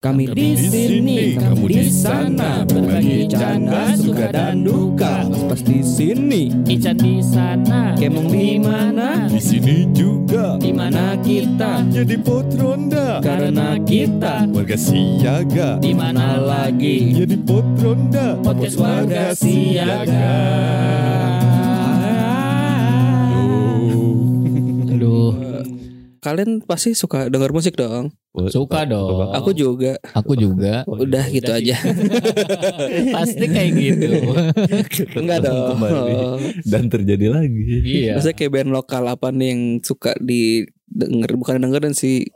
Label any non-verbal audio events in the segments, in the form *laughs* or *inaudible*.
Kami di sini, kamu di sana, berbagi canda, suka dan duka. Pas di sini, Ican di sana, kemong di mana? Di sini juga. Di mana kita? jadi pot ronda. Karena kita warga siaga. Di mana lagi? jadi pot ronda. Podcast warga siaga. Kalian pasti suka dengar musik dong. suka dong. Aku juga. Aku juga. Udah gitu aja. *laughs* Pasti kayak gitu. *laughs* Enggak dong. Dan terjadi lagi iya. Maksudnya kayak band lokal apa nih yang suka didengar bukan dengerin sih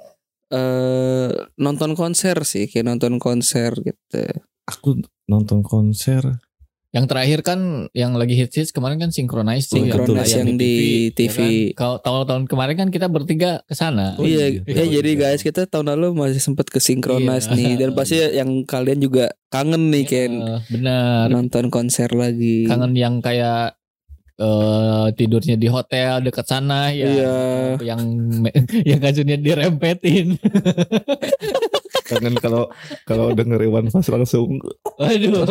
eh nonton konser sih kayak nonton konser gitu. aku nonton konser Yang terakhir kan yang lagi hits hits kemarin kan Synchronize tuh Synchronize tayang yang di TV. ya kan? Kalau tahun-tahun kemarin kan kita bertiga ke sana. Oh, iya, iya. ya jadi guys kita tahun lalu masih sempat ke Synchronize Iya. nih dan pasti yang kalian juga kangen nih Ken Eh, benar. nonton konser lagi. Kangen yang kayak eh tidurnya di hotel dekat sana ya. Iya. Yang *laughs* yang kasurnya dirempetin. *laughs* kangen kalau kalau denger Iwan Fals langsung Aduh.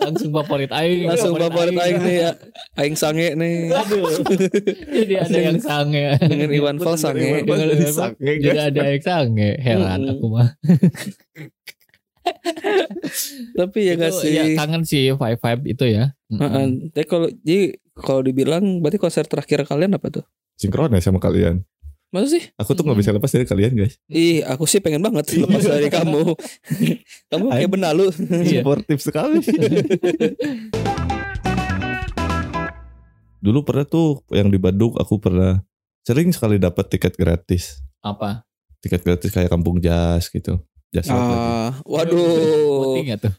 Langsung favorit aing. Langsung favorit aing nih ya. Aing sange nih. Aduh. Jadi ada yang sange. Dengan Iwan Fals sange. Dengan sange, Jadi ada yang sange. Heran aku mah. Tapi ya gak Itu sih. ya, kangen sih vibe vibe itu ya. Heeh. Tapi kalau jadi kalau dibilang berarti konser terakhir kalian apa tuh? sinkron ya sama kalian Masa sih? aku tuh nggak bisa lepas dari kalian guys Ih, aku sih pengen banget lepas dari kamu. *laughs* kamu kayak benalu. Iya. sportif sekali dulu pernah tuh yang di Bandung aku pernah sering sekali dapat tiket gratis Apa? tiket gratis kayak kampung jas gitu jas lagi. Ah, waduh. Penting ya tuh.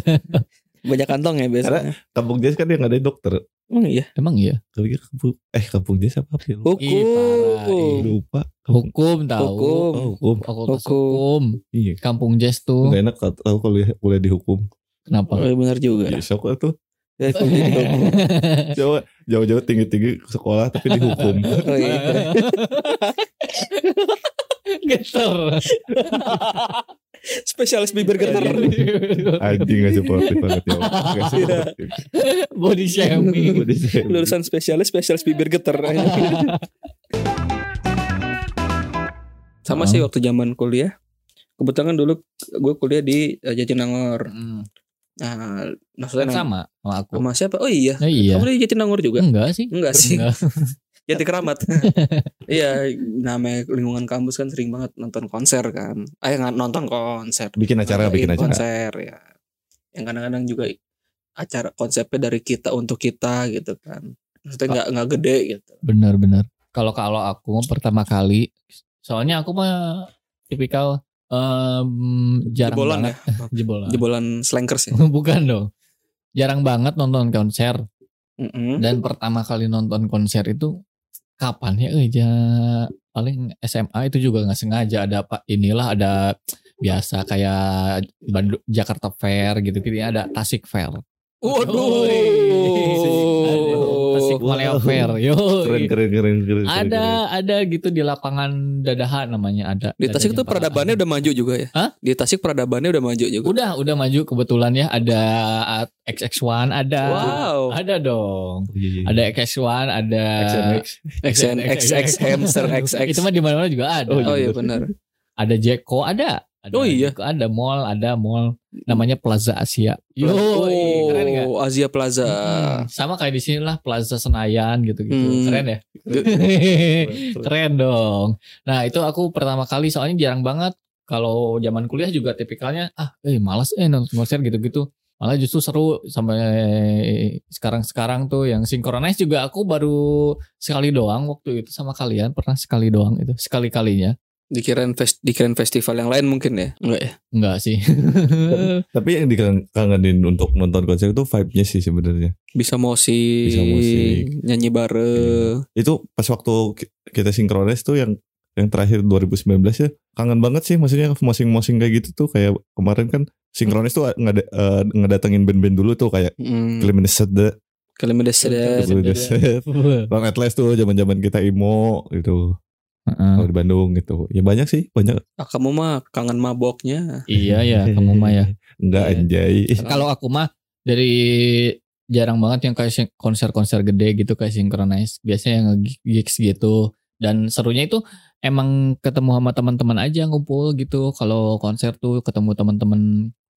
*laughs* Banyak kantong ya biasanya. kampung jas kan yang ada dokter Emang iya. Emang iya. kali kampung eh kampung jas apa ya lupa, Hukum. Ih, parah, ih. lupa Hukum tahu. Hukum. oh, hukum Fakultas Hukum. hukum. iya Kampung Jazz tuh. Gak enak kalau kuliah, kuliah dihukum Kenapa? Oh, iya, benar juga. Ya sok lah tuh Ya. Coba *laughs* jauh-jauh tinggi-tinggi ke sekolah tapi dihukum *laughs* Oh, iya. *laughs* Geter. Spesialis bibir getar. Anjing gak supportif banget ya Gak supportif Body shaming. Body shaming. Lulusan spesialis spesialis bibir getar. Sama sih waktu zaman kuliah. Kebetulan kan dulu gue kuliah di eh, Jatinangor. Hmm. Nah, maksudnya sama sama aku. sama siapa? Oh iya. Nah, iya. Kamu di Jatinangor juga? Enggak sih. Enggak sih. Enggak. Jati Keramat. *laughs* iya, namanya lingkungan kampus kan sering banget nonton konser kan. Ah, nggak nonton konser. Bikin acara Ngadain Bikin acara konser ya. Yang kadang-kadang juga acara konsepnya dari kita untuk kita gitu kan. Maksudnya nggak nggak gede gitu. Benar-benar. Kalau kalau aku pertama kali, soalnya aku mah tipikal em, jarang Jebolan banget *laughs* jebolan. Jebolan slankers ya. *laughs* Bukan dong. Jarang banget nonton konser. Mm-mm. Dan pertama kali nonton konser itu kapan ya? Eh, ja, paling SMA itu juga nggak sengaja ada apa inilah ada biasa kayak Bandung Jakarta Fair gitu gitu ada Tasik Fair. Waduh. Malaya Fair. Yo. Keren keren keren keren Ada ada gitu di lapangan Dadahan namanya ada. Di Tasik tuh peradabannya udah maju juga ya. Hah? Di Tasik peradabannya udah maju juga. udah udah maju kebetulan ya ada XX1 ada. Wow. Ada dong. keren Ada XX1 ada XN XX hamster XX. Itu mah di mana-mana juga ada. Oh iya benar. Ada Jeko ada. Ada Oh iya. Ada mall, ada mall namanya Plaza Asia. Yo, oh, keren nggak? Asia Plaza. Hmm, sama kayak di sini lah Plaza Senayan gitu-gitu. Hmm. Keren ya? *laughs* Keren dong. Nah, itu aku pertama kali soalnya jarang banget kalau zaman kuliah juga tipikalnya ah, eh malas eh nonton konser gitu-gitu. Malah justru seru sampai sekarang-sekarang tuh yang synchronize juga aku baru sekali doang waktu itu sama kalian pernah sekali doang itu sekali-kalinya. Dikirain fest, dikirain festival yang lain mungkin ya? Enggak ya? Enggak sih. *laughs* Tapi yang dikangenin untuk nonton konser itu vibe-nya sih sebenarnya Bisa musik, Bisa musik. nyanyi bareng. Itu pas waktu ki- kita sinkronis tuh yang yang terakhir 2019 ya kangen banget sih maksudnya mosing-mosing kayak gitu tuh kayak kemarin kan sinkronis tuh ngada, eh, ngedatengin band-band dulu tuh kayak Sedap. Kalimantan Sede, Long Atlas tuh zaman-zaman kita emo gitu. Heeh. kalau di Bandung gitu. Ya banyak sih, banyak. Ah, kamu mah kangen maboknya. Iya ya, *laughs* kamu mah ya. Enggak Iya. anjay. *laughs* Kalau aku mah dari jarang banget yang kayak konser-konser gede gitu kayak synchronize. Biasanya yang gigs gitu. Dan serunya itu emang ketemu sama teman-teman aja ngumpul gitu. Kalau konser tuh ketemu teman-teman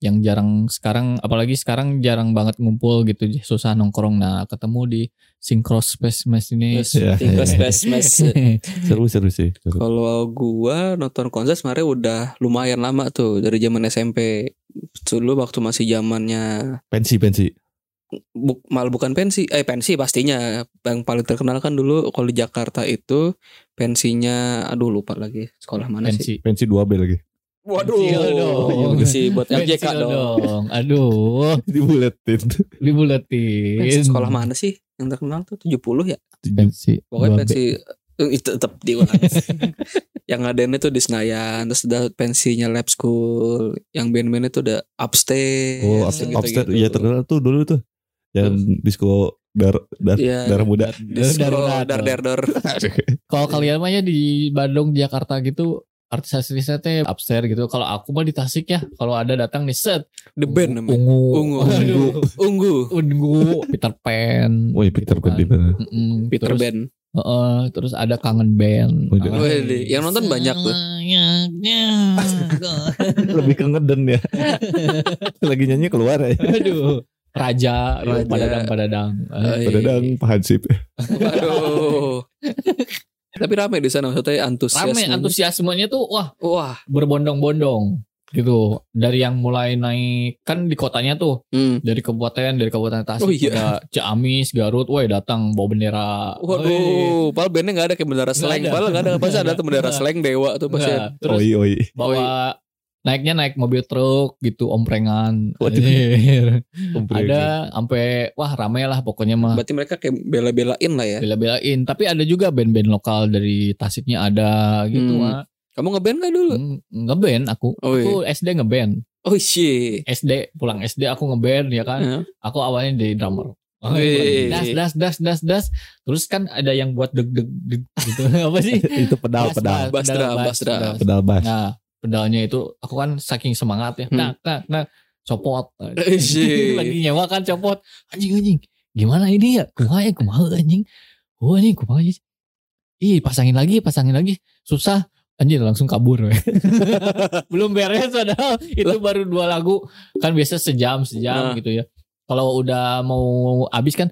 yang jarang sekarang apalagi sekarang jarang banget ngumpul gitu susah nongkrong nah ketemu di synchro space Mas ini Yes, Iya. tinggal space mas. *laughs* Seru seru sih. Kalau gua nonton konser sebenarnya udah lumayan lama tuh dari zaman SMP. Dulu waktu masih zamannya Pensi pensi. bu, mal bukan pensi, eh pensi pastinya. Yang paling terkenal kan dulu kalau di Jakarta itu pensinya aduh lupa lagi sekolah mana sih. pensi Pensi 2 B lagi. Waduh. Pensil dong. Pensi buat Pensil MJK dong. aduh *laughs* Dibuletin. dibuletin Pensi sekolah mana sih yang terkenal tuh 70 ya? pensi Pokoknya pensi eh, itu tetap diulang. *laughs* yang ngadainnya tuh di Senayan, terus udah pensinya Lab School, yang band-band itu udah upstairs. Oh, yang upstairs, gitu-gitu. upstairs ya terkenal tuh dulu tuh. Yang disco dar dar Iya. darah muda. Disco, Darurat. dar dar dar. *laughs* Kalau kalian mah ya di Bandung, Jakarta gitu artis-artisnya teh upstairs gitu. Kalau aku mah di Tasik ya, kalau ada datang nih set The band namanya. ungu, Ungu. Aduh, Ungu. ungu, Peter Pan. Woi Peter gitu Pan kan. di mana? Peter Band. heeh, terus ada kangen band. Wih, yang nonton banyak tuh. *laughs* Lebih ke ngeden ya. *laughs* Lagi nyanyi keluar ya. Aduh, Raja, Raja. Padadang, Padadang. Eh, Padahal Pak Hansip. Aduh. *laughs* Tapi rame di sana maksudnya antusias. Rame antusiasmenya tuh wah Wah. berbondong-bondong gitu. Dari yang mulai naik kan di kotanya tuh Hmm. dari kabupaten dari kabupaten Tasik Oh, iya. ada Ciamis Garut woi datang bawa bendera. Waduh, padahal bandnya gak ada kayak bendera Nggak slang. ada. Padahal gak ada. Pasti Nggak ada tuh bendera Nggak. slang dewa tuh pasti. Oi oi. bawa naiknya naik mobil truk gitu omprengan. *laughs* Kumpul ada sampai wah rame lah pokoknya mah Berarti mereka kayak bela-belain lah ya. bela-belain tapi ada juga band-band lokal dari Tasiknya ada gitu Hmm. mah Kamu ngeband gak dulu? Hmm, ngeband aku Oh, iya. aku SD ngeband Oh shit. SD pulang SD aku ngeband ya kan Heeh. aku awalnya jadi drummer Wih. das das das das das terus kan ada yang buat deg deg deg gitu *laughs* apa sih *laughs* Itu pedal pedal. Drum. bass. Pedal bass. nah pedalnya itu aku kan saking semangat ya. Hmm. nah nah nah copot. *laughs* Lagi nyewa kan copot. Anjing anjing gimana ini ya? Kumaha ya kumaha anjing. Oh anjing kumaha ya. Ih pasangin lagi pasangin lagi. Susah. Anjing langsung kabur *laughs* belum beres padahal itu baru dua lagu. Kan biasa sejam sejam Nah. gitu ya. Kalau udah mau habis kan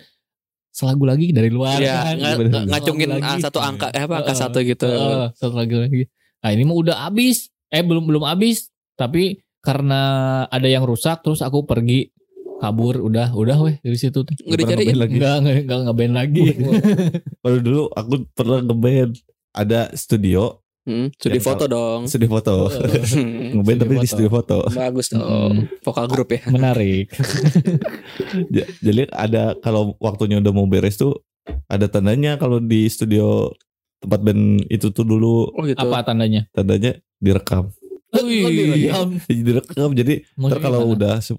selagu lagi dari luar Iya, kan. nga- ngacungin Selagu ah, lagi. satu angka eh apa angka Heeh. satu gitu. Heeh, satu lagi lagi. Nah ini mah udah habis eh belum belum habis tapi karena ada yang rusak terus aku pergi kabur udah udah weh dari situ tuh Nggak ngeband lagi. Enggak, enggak, enggak ngeband lagi. *laughs* Kalau dulu aku pernah ngeband. Ada studio, Hmm, studi foto dong. studio foto. Hmm, *laughs* ngeband tapi di foto. studio foto. Bagus dong. Vokal grup ya. *laughs* Menarik. Ja- Jadi ada kalau waktunya udah mau beres tuh ada tandanya kalau di studio tempat band itu tuh dulu Oh gitu. Apa tandanya? tandanya direkam. Oh, direkam. Jadi direkam jadi ntar kalau udah 10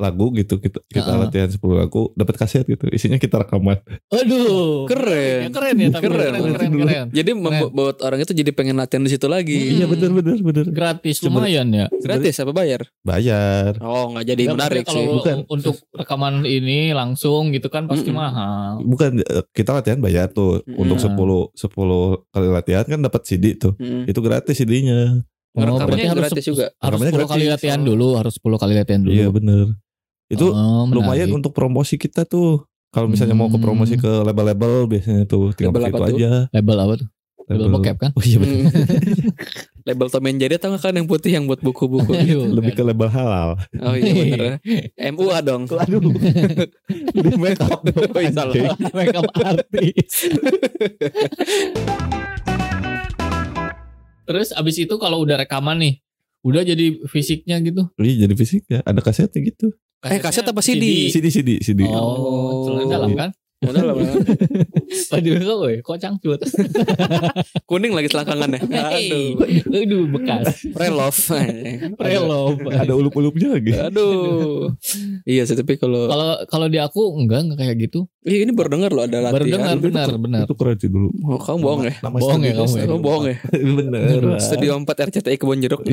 lagu gitu kita kita Heeh. latihan 10 lagu dapat kaset gitu isinya kita rekaman Aduh. Keren. Ya, keren ya, tapi Keren. keren, keren, keren. Jadi membuat orang itu jadi pengen latihan di situ lagi. Hmm. iya bener bener bener Gratis lumayan ya. Gratis apa bayar? bayar Oh nggak jadi Nggak, menarik sih. kalau Bukan. untuk rekaman ini langsung gitu kan pasti Mm-mm. mahal. bukan eh, kita latihan bayar tuh Hmm. untuk 10 10 kali latihan kan dapat CD tuh Hmm. itu gratis CD-nya Oh, berarti gratis harus, juga. Harus Rekamannya 10 kali gratis. latihan Oh. dulu, harus 10 kali latihan dulu. iya bener itu Oh, menarik. lumayan untuk promosi kita tuh kalau misalnya mau ke promosi Hmm. ke label-label biasanya tuh tinggal Label itu tuh? aja label apa tuh? Label bokep kan? oh iya bener Hmm. *laughs* Label Tom and Jerry tau nggak kan yang putih yang buat buku-buku. Aduh, lebih ke label halal Oh iya bener. *laughs* MUA dong. aduh *laughs* di make up Oh, iya, salah. makeup artis. Terus abis itu kalau udah rekaman nih, udah jadi fisiknya gitu. iya jadi fisik ya ada kasetnya gitu Eh, kaset apa CD? CD CD CD Oh, celana dalam kan? Modal lah. Waduh *laughs* kok we, kok cangcut. *laughs* Kuning lagi selangkangannya. *laughs* Aduh. Aduh bekas. Prelove. Prelove. Ada ulup-ulupnya lagi. Aduh. Iya sih tapi kalau Kalau kalau di aku enggak enggak kayak gitu. Iya ini baru dengar loh ada latihan. Baru dengar benar benar. Itu keren sih dulu. Oh, kamu bohong ya? Nama Bohong ya kamu ya? Kamu bohong ya? Bener. Studio 4 RCTI Kebon Jeruk.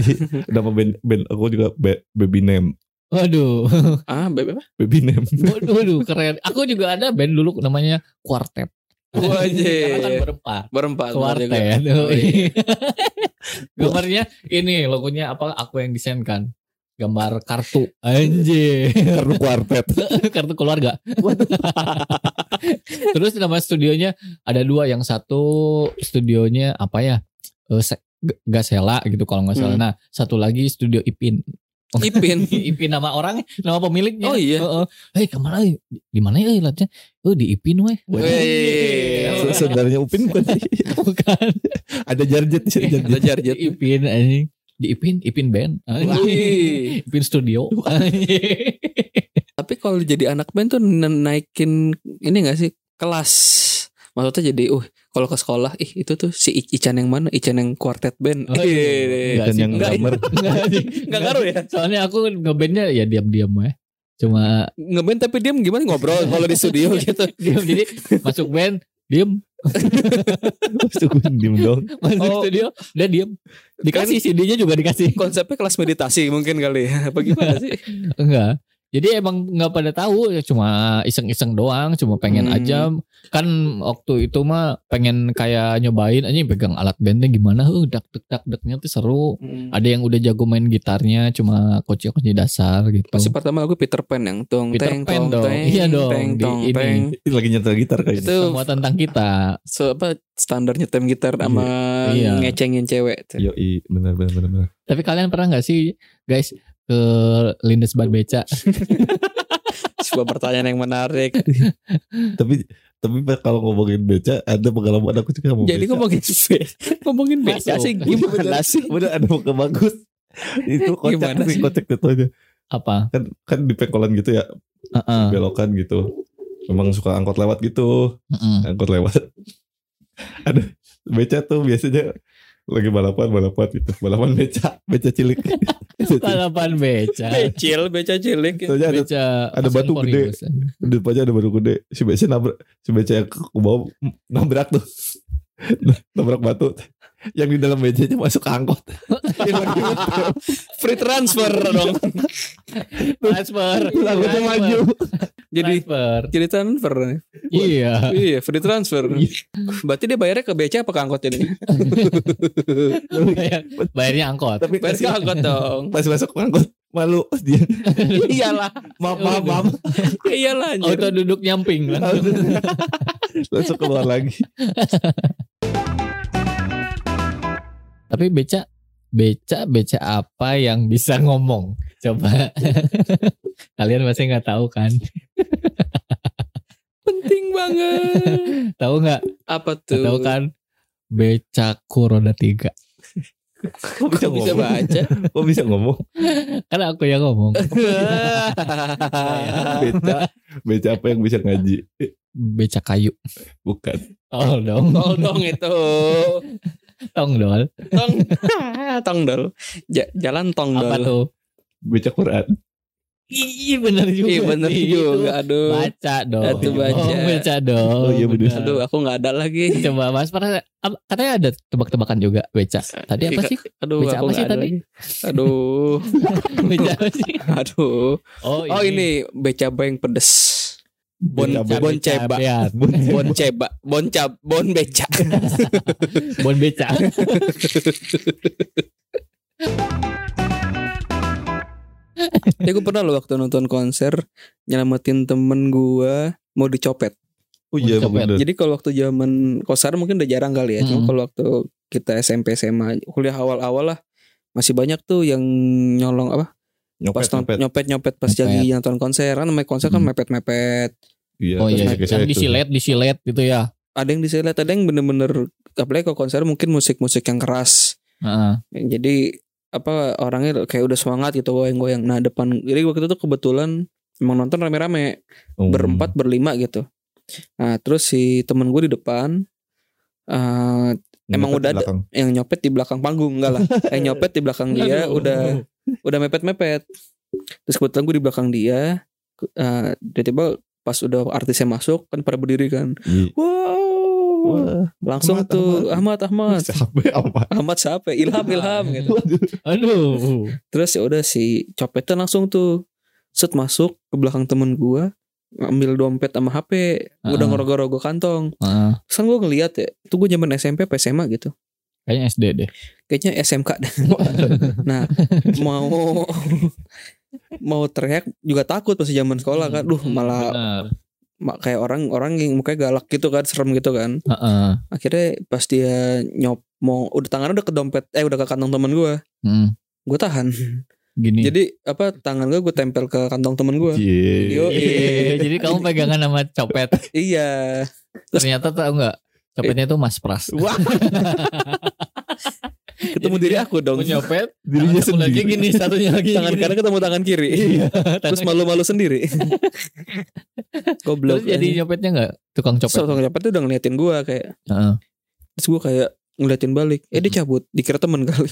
Nama band, band aku juga Ba- Baby Name. Waduh. Ah, beb apa? Baby Name. Waduh, waduh, keren. Aku juga ada band dulu namanya Quartet. Wajib. Karena kan berempat. Berempat. Quartet. Oh, iya. *laughs* Gambarnya ini logonya apa aku yang desain kan. Gambar kartu. Anjir. Karena kuartet. *laughs* kartu keluarga. *laughs* Terus nama studionya ada dua, yang satu studionya apa ya? G- Gasela gitu kalau nggak salah. Hmm. Nah, satu lagi studio Ipin. *laughs* Ipin. *laughs* Ipin nama orang, nama pemiliknya. Oh, iya. Heeh. Hei, ke mana? eh? Di mana ya latnya? Oh, di Ipin weh. Weh. *laughs* Saudaranya Upin bukan? Bukan. Ada jarjet di sini. Ada Jarjet. jarjet. Ipin anjing. Di Ipin, Ipin band. Ipin studio. Tapi kalau jadi anak band tuh na- naikin ini gak sih kelas? Maksudnya jadi, uh kalau ke sekolah, ih itu tuh si I- Ican yang mana? Ican yang quartet band. Oh, iya. Ih, Enggak Dan sih, yang enggak, drummer. *laughs* Enggak ngaruh ya? Soalnya aku ngebandnya ya diam-diam ya. Cuma Ngeband tapi diam gimana ngobrol kalau di studio *laughs* gitu. diam jadi masuk band diem *laughs* Masuk diem dong. masuk Oh. studio udah diem dikasih CD-nya juga dikasih Konsepnya kelas meditasi mungkin kali ya. Apa gimana sih? enggak jadi emang nggak pada tahu ya cuma iseng-iseng doang cuma pengen Hmm. aja kan waktu itu mah pengen kayak nyobain aja pegang alat bandnya gimana uh dak dak dak daknya tuh seru ada yang udah jago main gitarnya cuma kunci-kunci dasar gitu Pasti pertama lagu Peter Pan yang tong Peter teng Pan tong dong. teng Iya dong, teng di tong ini. teng. Lagi nyetel gitar kayaknya. Itu semua tentang kita so, apa standar nyetem gitar sama Iya. ngecengin cewek. tuh. Yoi, benar benar benar benar. tapi kalian pernah nggak sih guys ke Lindes Bar Beca *laughs* Sebuah pertanyaan yang menarik. Tapi tapi kalau ngomongin beca ada pengalaman aku juga mau Jadi beca. ngomongin be ngomongin beca sih gimana sih? Bener ada muka bagus. Itu kocak Gimana sih kocak itu aja. apa Kan kan di pengkolan gitu ya, Heeh. belokan gitu. Memang suka angkot lewat gitu, Heeh. angkot lewat. *laughs* ada beca tuh biasanya lagi balapan balapan gitu, balapan beca, beca cilik. *laughs* Balapan beca Becil, beca cilik. ya. Soalnya ada beca ada batu gede. Di depannya ada batu gede. Si beca nabrak, si beca yang ke bawah nabrak tuh. *laughs* nabrak batu. Yang di dalam becanya masuk ke angkot. *laughs* Free transfer dong. transfer Angkotnya maju. Jadi transfer jadi transfer. iya Iya, free transfer. Berarti dia bayarnya ke beca apa ke angkot? Bayar- bayarnya angkot Tapi Bayar ke angkot dong. pas masuk angkot malu dia. Iyalah. Maaf maaf maaf. Iyalah auto duduk nyamping Langsung keluar lagi. Tapi beca beca beca apa yang bisa *laughs* ngomong coba *laughs* kalian pasti nggak tahu kan *laughs* Penting banget. tahu nggak Apa tuh? tahu kan becaku roda tiga Kok bisa, bisa baca? Kok bisa ngomong? kan aku yang ngomong Beca, beca apa yang bisa ngaji? beca kayu Bukan. oh dong Tol dong itu. Tong *laughs* dol Tong. tong dol. Ja- jalan tong dol. apa tuh Beca Quran. Iya bener juga Iya bener sih. juga. Aduh. Baca dong Itu baca. Oh, baca dong Oh, iya bener. Aduh, aku nggak ada lagi. Coba mas pernah katanya ada tebak-tebakan juga beca. Tadi apa sih? Aduh, Beca aku apa sih tadi? lagi. Aduh. *laughs* beca apa sih? Aduh. Oh, Oh ini beca yang pedes. Bon Beca- *laughs* bon ceba. Bon ceba. Bon cap. Bon beca. *laughs* Bon beca. *laughs* Ya gue pernah loh waktu nonton konser nyelamatin temen gue mau dicopet. Oh iya bener. Jadi kalau waktu zaman konser mungkin udah jarang kali ya. Cuma Hmm. kalau waktu kita SMP SMA kuliah awal-awal lah masih banyak tuh yang nyolong apa pas Nyopet, nyopet. nyopet nyopet pas Nyopet. lagi nonton konser kan namanya konser kan Hmm. mepet mepet Iya, Oh terus iya, gesek-gesek yang disilet, disilet gitu ya. ada yang disilet ada yang bener-bener apalagi kalau konser mungkin musik-musik yang keras Heeh. jadi apa orangnya kayak udah semangat gitu goyang-goyang nah depan jadi waktu itu tuh kebetulan emang nonton rame-rame Oh. berempat berlima gitu Nah terus si temen gue di depan uh, emang udah ada yang nyopet di belakang panggung enggak lah yang nyopet di belakang dia udah udah mepet-mepet. Terus kebetulan gue di belakang dia uh, tiba-tiba pas udah artisnya masuk kan pada berdiri kan. Iya. wow. Wah, langsung Ahmad, tuh Ahmad. Ahmad Ahmad. Ahmad? Siapa? Ilham Ilham gitu. Aduh. Terus ya udah si copetnya langsung tuh set masuk ke belakang temen gua ngambil dompet sama HP uh, udah ngerogoh-rogoh kantong. Uh, terus kan gue ngeliat ya itu gue zaman SMP apa SMA gitu kayaknya SD deh kayaknya SMK deh *laughs* nah mau mau teriak juga takut pas zaman sekolah kan duh malah Benar. kayak orang orang yang mukanya galak gitu kan serem gitu kan uh -uh. akhirnya pas dia nyop mau udah tangannya udah ke dompet eh udah ke kantong temen gue hmm. gue tahan gini. Jadi apa tangan gue gue tempel ke kantong temen gue. Yeah. Iya. Jadi kamu pegangan sama copet. iya. Ternyata tau nggak copetnya itu Mas Pras. Wah. *laughs* *laughs* ketemu diri aku dong. Nyopet, *laughs* dirinya sendiri. Lagi gini, satunya lagi. Tangan kanan ketemu tangan kiri. Iya, *laughs* Terus malu-malu sendiri. Goblok. Terus jadi nyopetnya nggak tukang copet? So, tukang copet tuh udah ngeliatin gue kayak. Uh. Terus gue kayak ngeliatin balik eh dia cabut dikira teman kali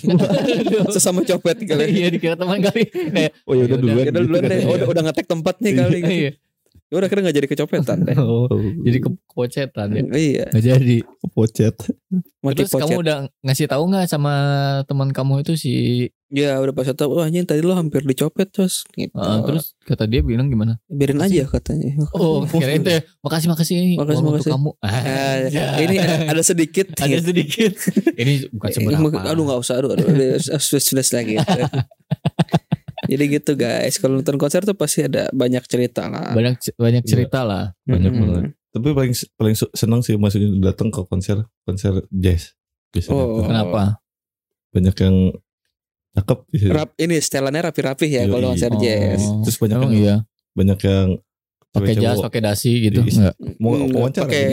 sesama copet kali iya dikira teman kali oh ya udah duluan ya udah duluan deh udah udah ngetek tempatnya kali gitu. Iya. Ya udah akhirnya gak jadi kecopetan deh. Oh, jadi ke kepocetan ya. Iya. Gak jadi. Kepocet. Terus pocet. kamu udah ngasih tahu nggak sama teman kamu itu si Ya udah pas tahu wah anjing tadi lo hampir dicopet terus gitu. Uh, terus kata dia bilang gimana? Biarin aja katanya. Oh, kira itu ya. Makasih makasih ini. Makasih makasih. kamu. Ah, ya. Ini ada sedikit. ada sedikit. ini bukan seberapa. Aduh nggak usah aduh aduh. Sudah sudah lagi. Jadi gitu guys, kalau nonton konser tuh pasti ada banyak cerita lah. Banyak banyak iya. cerita ya. lah. Banyak hmm. banget. Tapi paling paling senang sih maksudnya datang ke konser konser jazz. Biasanya. Oh, kenapa? Banyak yang cakep. Rap, ini setelannya rapi-rapi ya kalau konser oh. jazz. Terus banyak yang, iya. banyak yang pakai jas, pakai dasi gitu. Enggak. Mau wawancara. Pakai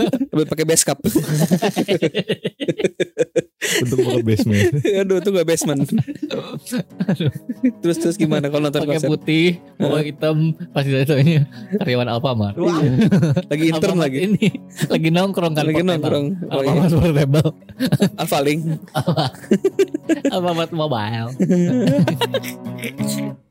*laughs* pakai base *laughs* Untuk pakai *laughs* basement. Aduh, itu gak basement. terus terus gimana kalau nonton pakai putih, mau hitam, pasti ini karyawan Alfamart. lagi intern lagi. Ini lagi nongkrong kan. Lagi nongkrong. Oh, Alfamart iya. portable. Alfaling. Alfamart mobile. *laughs*